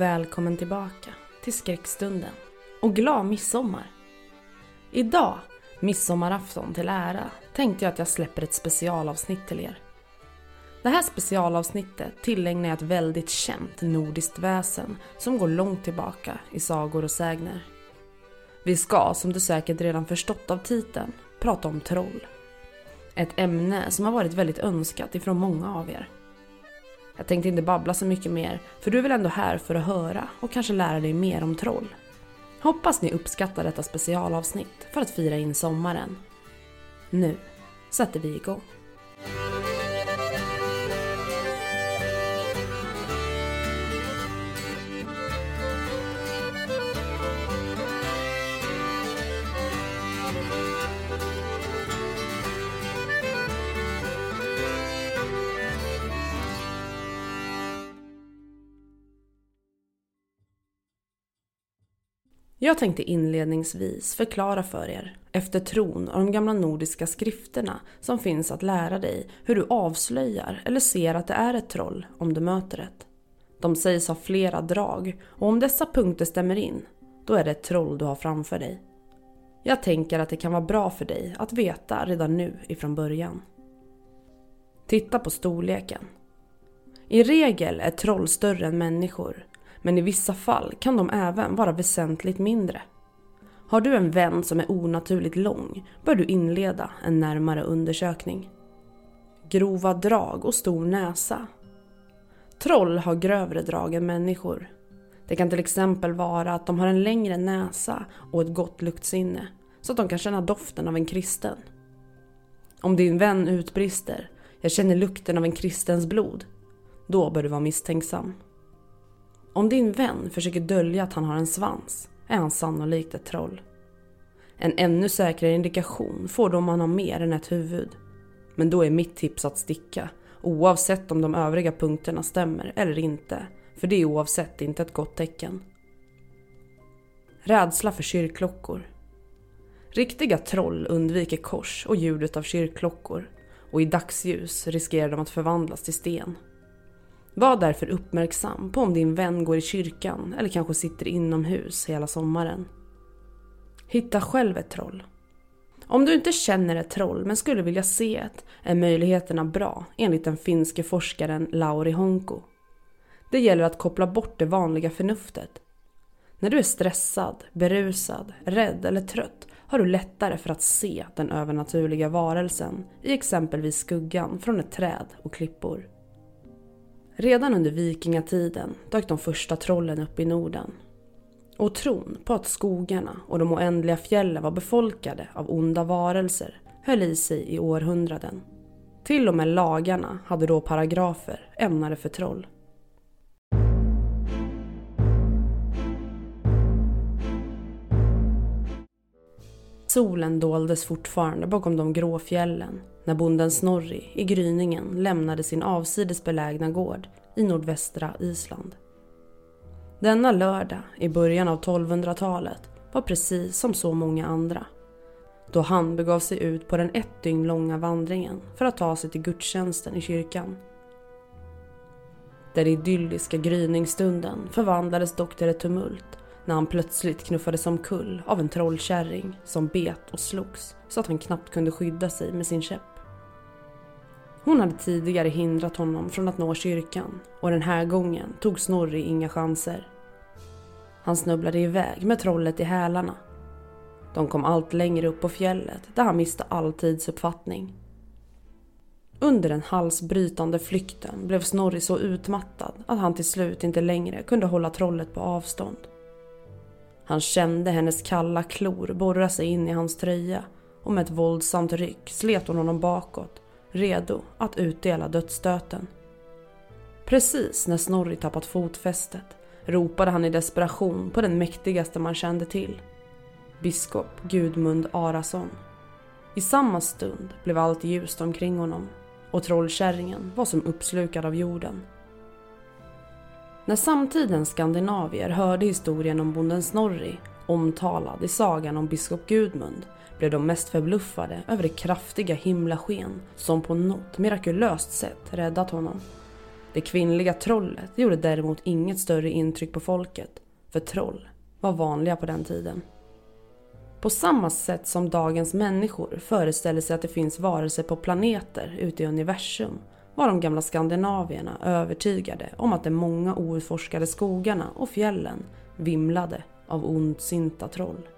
Välkommen tillbaka till Skräckstunden. Och glad midsommar! Idag, midsommarafton till ära, tänkte jag att jag släpper ett specialavsnitt till er. Det här specialavsnittet tillägnar jag ett väldigt känt nordiskt väsen som går långt tillbaka i sagor och sägner. Vi ska, som du säkert redan förstått av titeln, prata om troll. Ett ämne som har varit väldigt önskat ifrån många av er. Jag tänkte inte babbla så mycket mer, för du är väl ändå här för att höra och kanske lära dig mer om troll. Hoppas ni uppskattar detta specialavsnitt för att fira in sommaren. Nu sätter vi igång. Jag tänkte inledningsvis förklara för er, efter tron och de gamla nordiska skrifterna som finns att lära dig, hur du avslöjar eller ser att det är ett troll om du möter ett. De sägs ha flera drag och om dessa punkter stämmer in, då är det ett troll du har framför dig. Jag tänker att det kan vara bra för dig att veta redan nu ifrån början. Titta på storleken. I regel är troll större än människor men i vissa fall kan de även vara väsentligt mindre. Har du en vän som är onaturligt lång bör du inleda en närmare undersökning. Grova drag och stor näsa. Troll har grövre drag än människor. Det kan till exempel vara att de har en längre näsa och ett gott luktsinne så att de kan känna doften av en kristen. Om din vän utbrister “Jag känner lukten av en kristens blod” då bör du vara misstänksam. Om din vän försöker dölja att han har en svans är han sannolikt ett troll. En ännu säkrare indikation får du om han har mer än ett huvud. Men då är mitt tips att sticka, oavsett om de övriga punkterna stämmer eller inte. För det är oavsett inte ett gott tecken. Rädsla för kyrkklockor. Riktiga troll undviker kors och ljudet av kyrkklockor och i dagsljus riskerar de att förvandlas till sten. Var därför uppmärksam på om din vän går i kyrkan eller kanske sitter inomhus hela sommaren. Hitta själv ett troll. Om du inte känner ett troll men skulle vilja se ett är möjligheterna bra enligt den finske forskaren Lauri Honko. Det gäller att koppla bort det vanliga förnuftet. När du är stressad, berusad, rädd eller trött har du lättare för att se den övernaturliga varelsen i exempelvis skuggan från ett träd och klippor. Redan under vikingatiden dök de första trollen upp i Norden. Och tron på att skogarna och de oändliga fjällen var befolkade av onda varelser höll i sig i århundraden. Till och med lagarna hade då paragrafer ämnade för troll. Solen doldes fortfarande bakom de grå fjällen när bonden Snorri i gryningen lämnade sin avsides belägna gård i nordvästra Island. Denna lördag i början av 1200-talet var precis som så många andra. Då han begav sig ut på den ett dygn långa vandringen för att ta sig till gudstjänsten i kyrkan. Den idylliska gryningsstunden förvandlades dock till ett tumult när han plötsligt knuffades omkull av en trollkärring som bet och slogs så att han knappt kunde skydda sig med sin käpp. Hon hade tidigare hindrat honom från att nå kyrkan och den här gången tog Snorri inga chanser. Han snubblade iväg med trollet i hälarna. De kom allt längre upp på fjället där han miste all tidsuppfattning. Under den halsbrytande flykten blev Snorri så utmattad att han till slut inte längre kunde hålla trollet på avstånd. Han kände hennes kalla klor borra sig in i hans tröja och med ett våldsamt ryck slet hon honom bakåt, redo att utdela dödsstöten. Precis när Snorri tappat fotfästet ropade han i desperation på den mäktigaste man kände till. Biskop Gudmund Arason. I samma stund blev allt ljust omkring honom och trollkärringen var som uppslukad av jorden. När samtidens skandinavier hörde historien om bonden Snorri omtalad i sagan om biskop Gudmund blev de mest förbluffade över det kraftiga himlasken som på något mirakulöst sätt räddat honom. Det kvinnliga trollet gjorde däremot inget större intryck på folket, för troll var vanliga på den tiden. På samma sätt som dagens människor föreställer sig att det finns varelser på planeter ute i universum var de gamla skandinavierna övertygade om att de många outforskade skogarna och fjällen vimlade av ondsinta troll.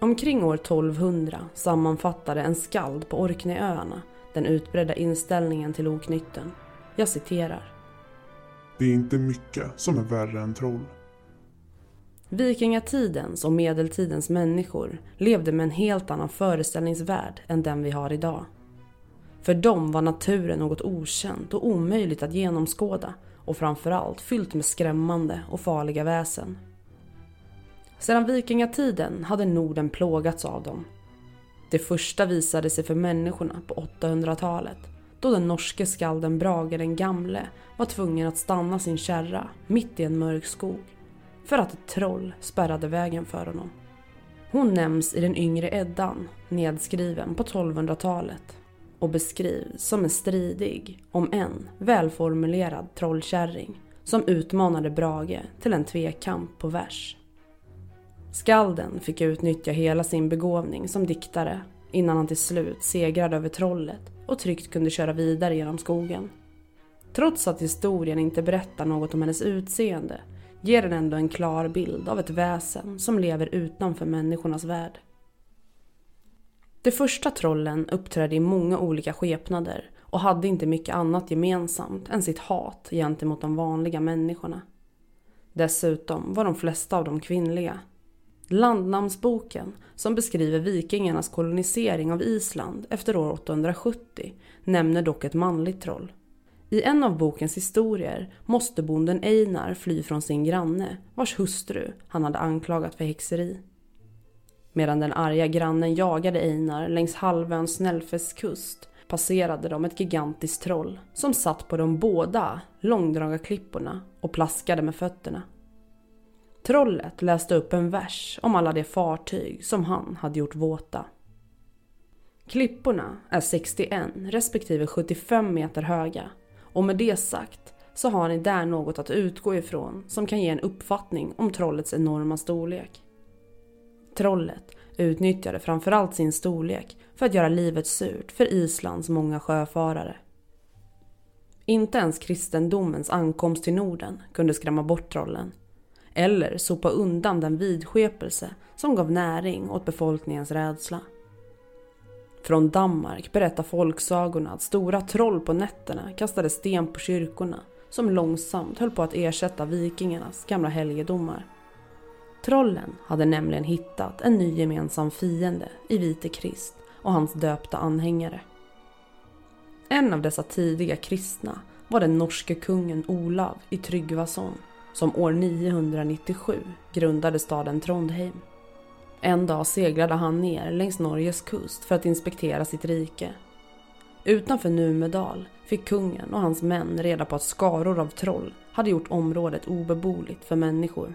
Omkring år 1200 sammanfattade en skald på Orkneyöarna den utbredda inställningen till oknytten. Jag citerar. Det är inte mycket som är värre än troll. Vikingatidens och medeltidens människor levde med en helt annan föreställningsvärld än den vi har idag. För dem var naturen något okänt och omöjligt att genomskåda och framförallt fyllt med skrämmande och farliga väsen. Sedan vikingatiden hade Norden plågats av dem. Det första visade sig för människorna på 800-talet då den norske skalden Brage den gamle var tvungen att stanna sin kärra mitt i en mörk skog för att ett troll spärrade vägen för honom. Hon nämns i den yngre Eddan, nedskriven på 1200-talet och beskrivs som en stridig, om än välformulerad trollkärring som utmanade Brage till en tvekamp på vers. Skalden fick utnyttja hela sin begåvning som diktare innan han till slut segrade över trollet och tryggt kunde köra vidare genom skogen. Trots att historien inte berättar något om hennes utseende ger den ändå en klar bild av ett väsen som lever utanför människornas värld. De första trollen uppträdde i många olika skepnader och hade inte mycket annat gemensamt än sitt hat gentemot de vanliga människorna. Dessutom var de flesta av dem kvinnliga. Landnamnsboken, som beskriver vikingarnas kolonisering av Island efter år 870, nämner dock ett manligt troll. I en av bokens historier måste bonden Einar fly från sin granne, vars hustru han hade anklagat för häxeri. Medan den arga grannen jagade Einar längs halvön Snälfes kust passerade de ett gigantiskt troll som satt på de båda långdraga klipporna och plaskade med fötterna. Trollet läste upp en vers om alla de fartyg som han hade gjort våta. Klipporna är 61 respektive 75 meter höga och med det sagt så har ni där något att utgå ifrån som kan ge en uppfattning om trollets enorma storlek. Trollet utnyttjade framförallt sin storlek för att göra livet surt för Islands många sjöfarare. Inte ens kristendomens ankomst till Norden kunde skrämma bort trollen. Eller sopa undan den vidskepelse som gav näring åt befolkningens rädsla. Från Danmark berättar folksagorna att stora troll på nätterna kastade sten på kyrkorna som långsamt höll på att ersätta vikingarnas gamla helgedomar. Trollen hade nämligen hittat en ny gemensam fiende i Vite Krist och hans döpta anhängare. En av dessa tidiga kristna var den norske kungen Olav i Tryggvason som år 997 grundade staden Trondheim. En dag seglade han ner längs Norges kust för att inspektera sitt rike. Utanför Numedal fick kungen och hans män reda på att skaror av troll hade gjort området obeboeligt för människor.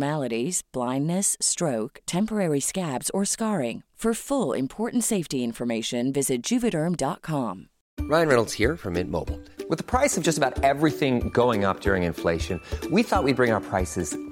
blindness, stroke, temporary scabs, or scarring. For full important safety information, visit juvederm.com. Ryan Reynolds here from Mint Mobile. With the price of just about everything going up during inflation, we thought we'd bring our prices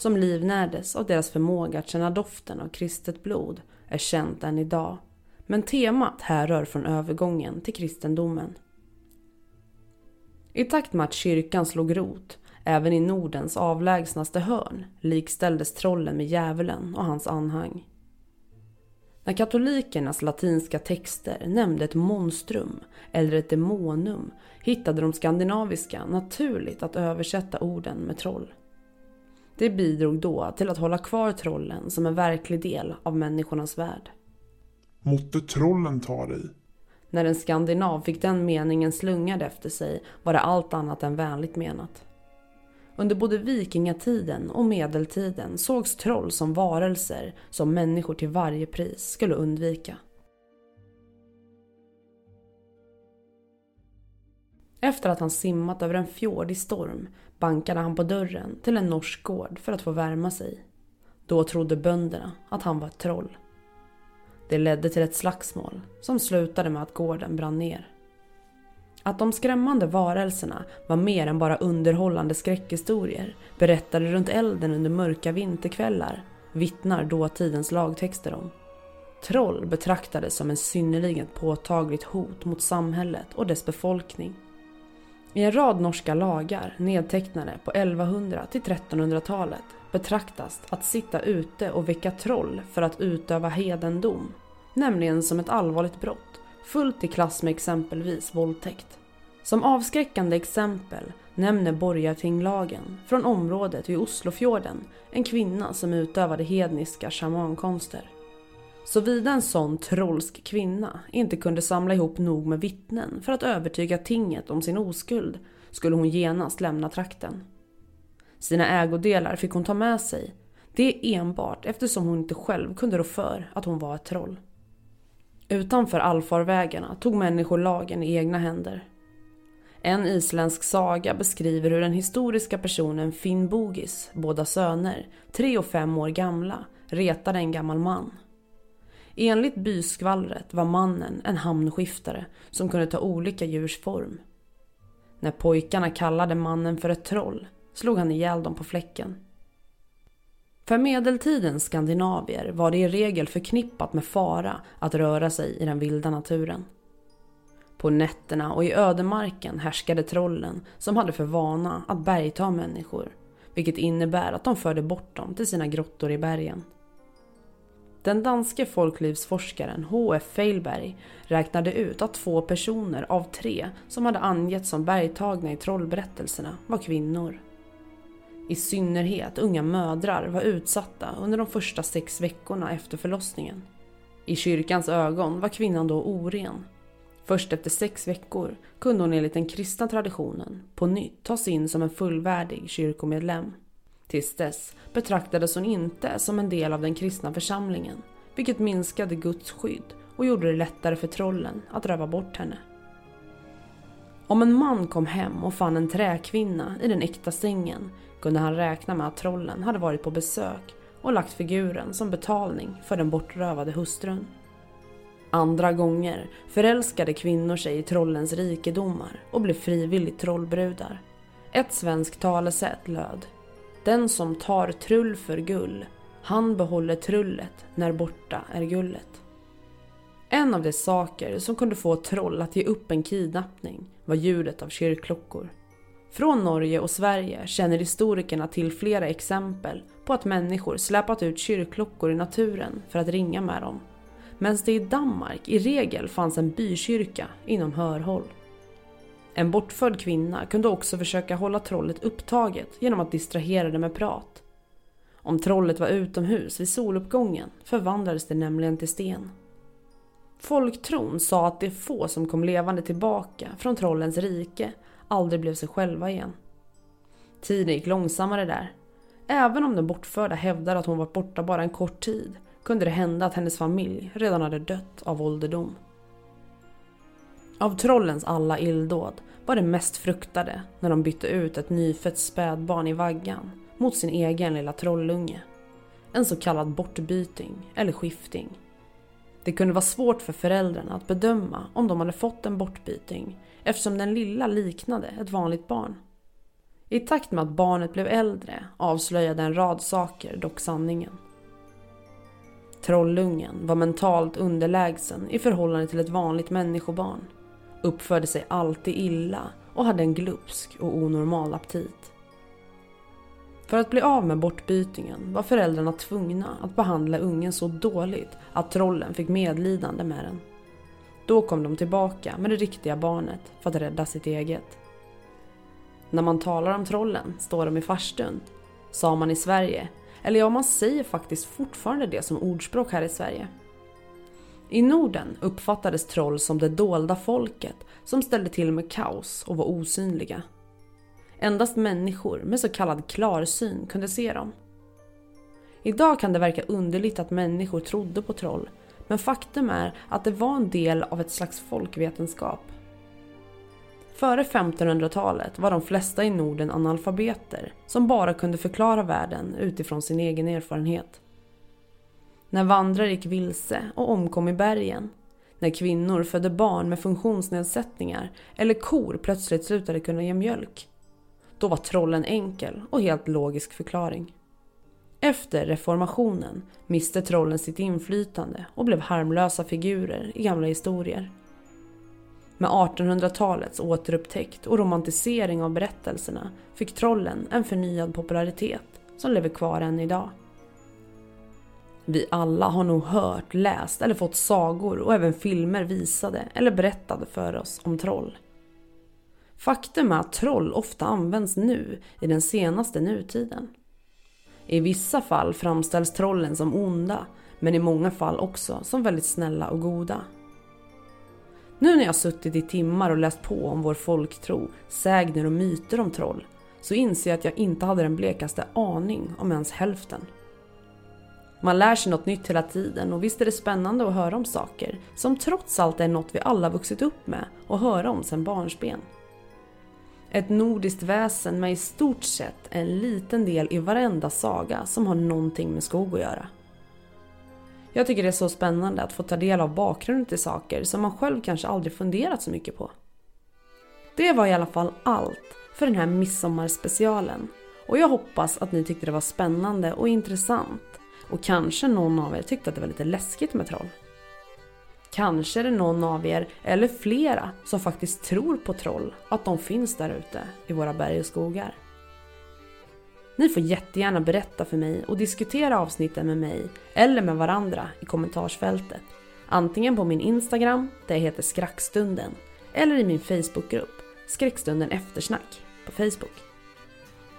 som livnärdes av deras förmåga att känna doften av kristet blod, är känt än idag. Men temat härrör från övergången till kristendomen. I takt med att kyrkan slog rot, även i Nordens avlägsnaste hörn, likställdes trollen med djävulen och hans anhang. När katolikernas latinska texter nämnde ett monstrum eller ett demonum hittade de skandinaviska naturligt att översätta orden med troll. Det bidrog då till att hålla kvar trollen som en verklig del av människornas värld. Måtte trollen ta dig. När en skandinav fick den meningen slungad efter sig var det allt annat än vänligt menat. Under både vikingatiden och medeltiden sågs troll som varelser som människor till varje pris skulle undvika. Efter att han simmat över en fjord i storm bankade han på dörren till en norsk gård för att få värma sig. Då trodde bönderna att han var ett troll. Det ledde till ett slagsmål som slutade med att gården brann ner. Att de skrämmande varelserna var mer än bara underhållande skräckhistorier berättade runt elden under mörka vinterkvällar vittnar dåtidens lagtexter om. Troll betraktades som en synnerligen påtagligt hot mot samhället och dess befolkning. I en rad norska lagar nedtecknade på 1100 till 1300-talet betraktas att sitta ute och väcka troll för att utöva hedendom, nämligen som ett allvarligt brott, fullt i klass med exempelvis våldtäkt. Som avskräckande exempel nämner Borgartinglagen från området vid Oslofjorden en kvinna som utövade hedniska shamankonster. Såvida en sån trollsk kvinna inte kunde samla ihop nog med vittnen för att övertyga tinget om sin oskuld skulle hon genast lämna trakten. Sina ägodelar fick hon ta med sig. Det enbart eftersom hon inte själv kunde rå för att hon var ett troll. Utanför allfarvägarna tog människor lagen i egna händer. En isländsk saga beskriver hur den historiska personen Finn Bogis, båda söner, tre och fem år gamla, retade en gammal man. Enligt byskvallret var mannen en hamnskiftare som kunde ta olika djurs form. När pojkarna kallade mannen för ett troll slog han ihjäl dem på fläcken. För medeltidens skandinavier var det i regel förknippat med fara att röra sig i den vilda naturen. På nätterna och i ödemarken härskade trollen som hade för vana att bergta människor, vilket innebär att de förde bort dem till sina grottor i bergen. Den danske folklivsforskaren H.F. Feilberg räknade ut att två personer av tre som hade angetts som bergtagna i trollberättelserna var kvinnor. I synnerhet unga mödrar var utsatta under de första sex veckorna efter förlossningen. I kyrkans ögon var kvinnan då oren. Först efter sex veckor kunde hon enligt den kristna traditionen på nytt tas in som en fullvärdig kyrkomedlem. Tills dess betraktades hon inte som en del av den kristna församlingen, vilket minskade Guds skydd och gjorde det lättare för trollen att röva bort henne. Om en man kom hem och fann en träkvinna i den äkta sängen kunde han räkna med att trollen hade varit på besök och lagt figuren som betalning för den bortrövade hustrun. Andra gånger förälskade kvinnor sig i trollens rikedomar och blev frivilligt trollbrudar. Ett svenskt talesätt löd den som tar trull för gull, han behåller trullet när borta är gullet. En av de saker som kunde få troll att ge upp en kidnappning var ljudet av kyrkklockor. Från Norge och Sverige känner historikerna till flera exempel på att människor släpat ut kyrkklockor i naturen för att ringa med dem. Medan det i Danmark i regel fanns en bykyrka inom hörhåll. En bortförd kvinna kunde också försöka hålla trollet upptaget genom att distrahera det med prat. Om trollet var utomhus vid soluppgången förvandlades det nämligen till sten. Folktron sa att de få som kom levande tillbaka från trollens rike aldrig blev sig själva igen. Tiden gick långsammare där. Även om den bortförda hävdade att hon varit borta bara en kort tid kunde det hända att hennes familj redan hade dött av ålderdom. Av trollens alla illdåd var det mest fruktade när de bytte ut ett nyfött spädbarn i vaggan mot sin egen lilla trollunge. En så kallad bortbyting eller skifting. Det kunde vara svårt för föräldrarna att bedöma om de hade fått en bortbyting eftersom den lilla liknade ett vanligt barn. I takt med att barnet blev äldre avslöjade en rad saker dock sanningen. Trollungen var mentalt underlägsen i förhållande till ett vanligt människobarn, uppförde sig alltid illa och hade en glupsk och onormal aptit. För att bli av med bortbytingen var föräldrarna tvungna att behandla ungen så dåligt att trollen fick medlidande med den. Då kom de tillbaka med det riktiga barnet för att rädda sitt eget. När man talar om trollen står de i farstun, sa man i Sverige, eller ja, man säger faktiskt fortfarande det som ordspråk här i Sverige. I Norden uppfattades troll som det dolda folket som ställde till med kaos och var osynliga. Endast människor med så kallad klarsyn kunde se dem. Idag kan det verka underligt att människor trodde på troll men faktum är att det var en del av ett slags folkvetenskap. Före 1500-talet var de flesta i Norden analfabeter som bara kunde förklara världen utifrån sin egen erfarenhet. När vandrare gick vilse och omkom i bergen, när kvinnor födde barn med funktionsnedsättningar eller kor plötsligt slutade kunna ge mjölk, då var trollen enkel och helt logisk förklaring. Efter reformationen miste trollen sitt inflytande och blev harmlösa figurer i gamla historier. Med 1800-talets återupptäckt och romantisering av berättelserna fick trollen en förnyad popularitet som lever kvar än idag. Vi alla har nog hört, läst eller fått sagor och även filmer visade eller berättade för oss om troll. Faktum är att troll ofta används nu i den senaste nutiden. I vissa fall framställs trollen som onda, men i många fall också som väldigt snälla och goda. Nu när jag suttit i timmar och läst på om vår folktro, sägner och myter om troll, så inser jag att jag inte hade den blekaste aning om ens hälften. Man lär sig något nytt hela tiden och visst är det spännande att höra om saker som trots allt är något vi alla vuxit upp med och höra om sedan barnsben. Ett nordiskt väsen med i stort sett en liten del i varenda saga som har någonting med skog att göra. Jag tycker det är så spännande att få ta del av bakgrunden till saker som man själv kanske aldrig funderat så mycket på. Det var i alla fall allt för den här midsommarspecialen och jag hoppas att ni tyckte det var spännande och intressant och kanske någon av er tyckte att det var lite läskigt med troll. Kanske är det någon av er, eller flera, som faktiskt tror på troll, att de finns där ute i våra berg och skogar. Ni får jättegärna berätta för mig och diskutera avsnitten med mig eller med varandra i kommentarsfältet. Antingen på min Instagram, där jag heter Skrackstunden, eller i min Facebookgrupp, Skräckstunden eftersnack på Facebook.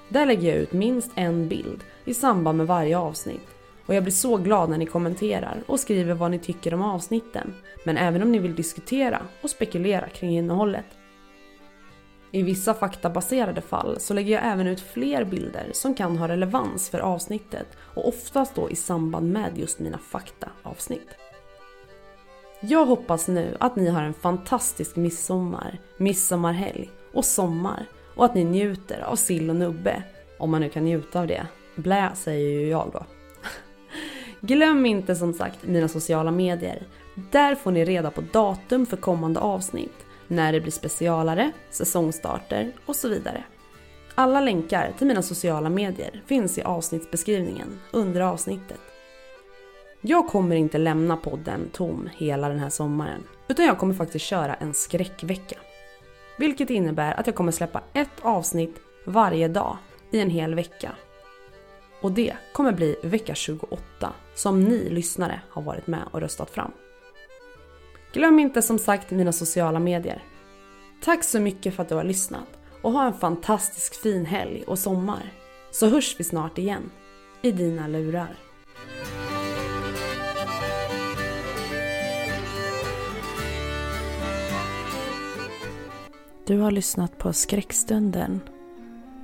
Där lägger jag ut minst en bild i samband med varje avsnitt och jag blir så glad när ni kommenterar och skriver vad ni tycker om avsnitten, men även om ni vill diskutera och spekulera kring innehållet. I vissa faktabaserade fall så lägger jag även ut fler bilder som kan ha relevans för avsnittet och oftast då i samband med just mina faktaavsnitt. Jag hoppas nu att ni har en fantastisk midsommar, midsommarhelg och sommar och att ni njuter av sill och nubbe. Om man nu kan njuta av det. Blä säger ju jag då. Glöm inte som sagt mina sociala medier. Där får ni reda på datum för kommande avsnitt, när det blir specialare, säsongstarter och så vidare. Alla länkar till mina sociala medier finns i avsnittsbeskrivningen under avsnittet. Jag kommer inte lämna podden tom hela den här sommaren, utan jag kommer faktiskt köra en skräckvecka. Vilket innebär att jag kommer släppa ett avsnitt varje dag i en hel vecka. Och det kommer bli vecka 28 som ni lyssnare har varit med och röstat fram. Glöm inte som sagt mina sociala medier. Tack så mycket för att du har lyssnat och ha en fantastisk fin helg och sommar. Så hörs vi snart igen i dina lurar. Du har lyssnat på Skräckstunden.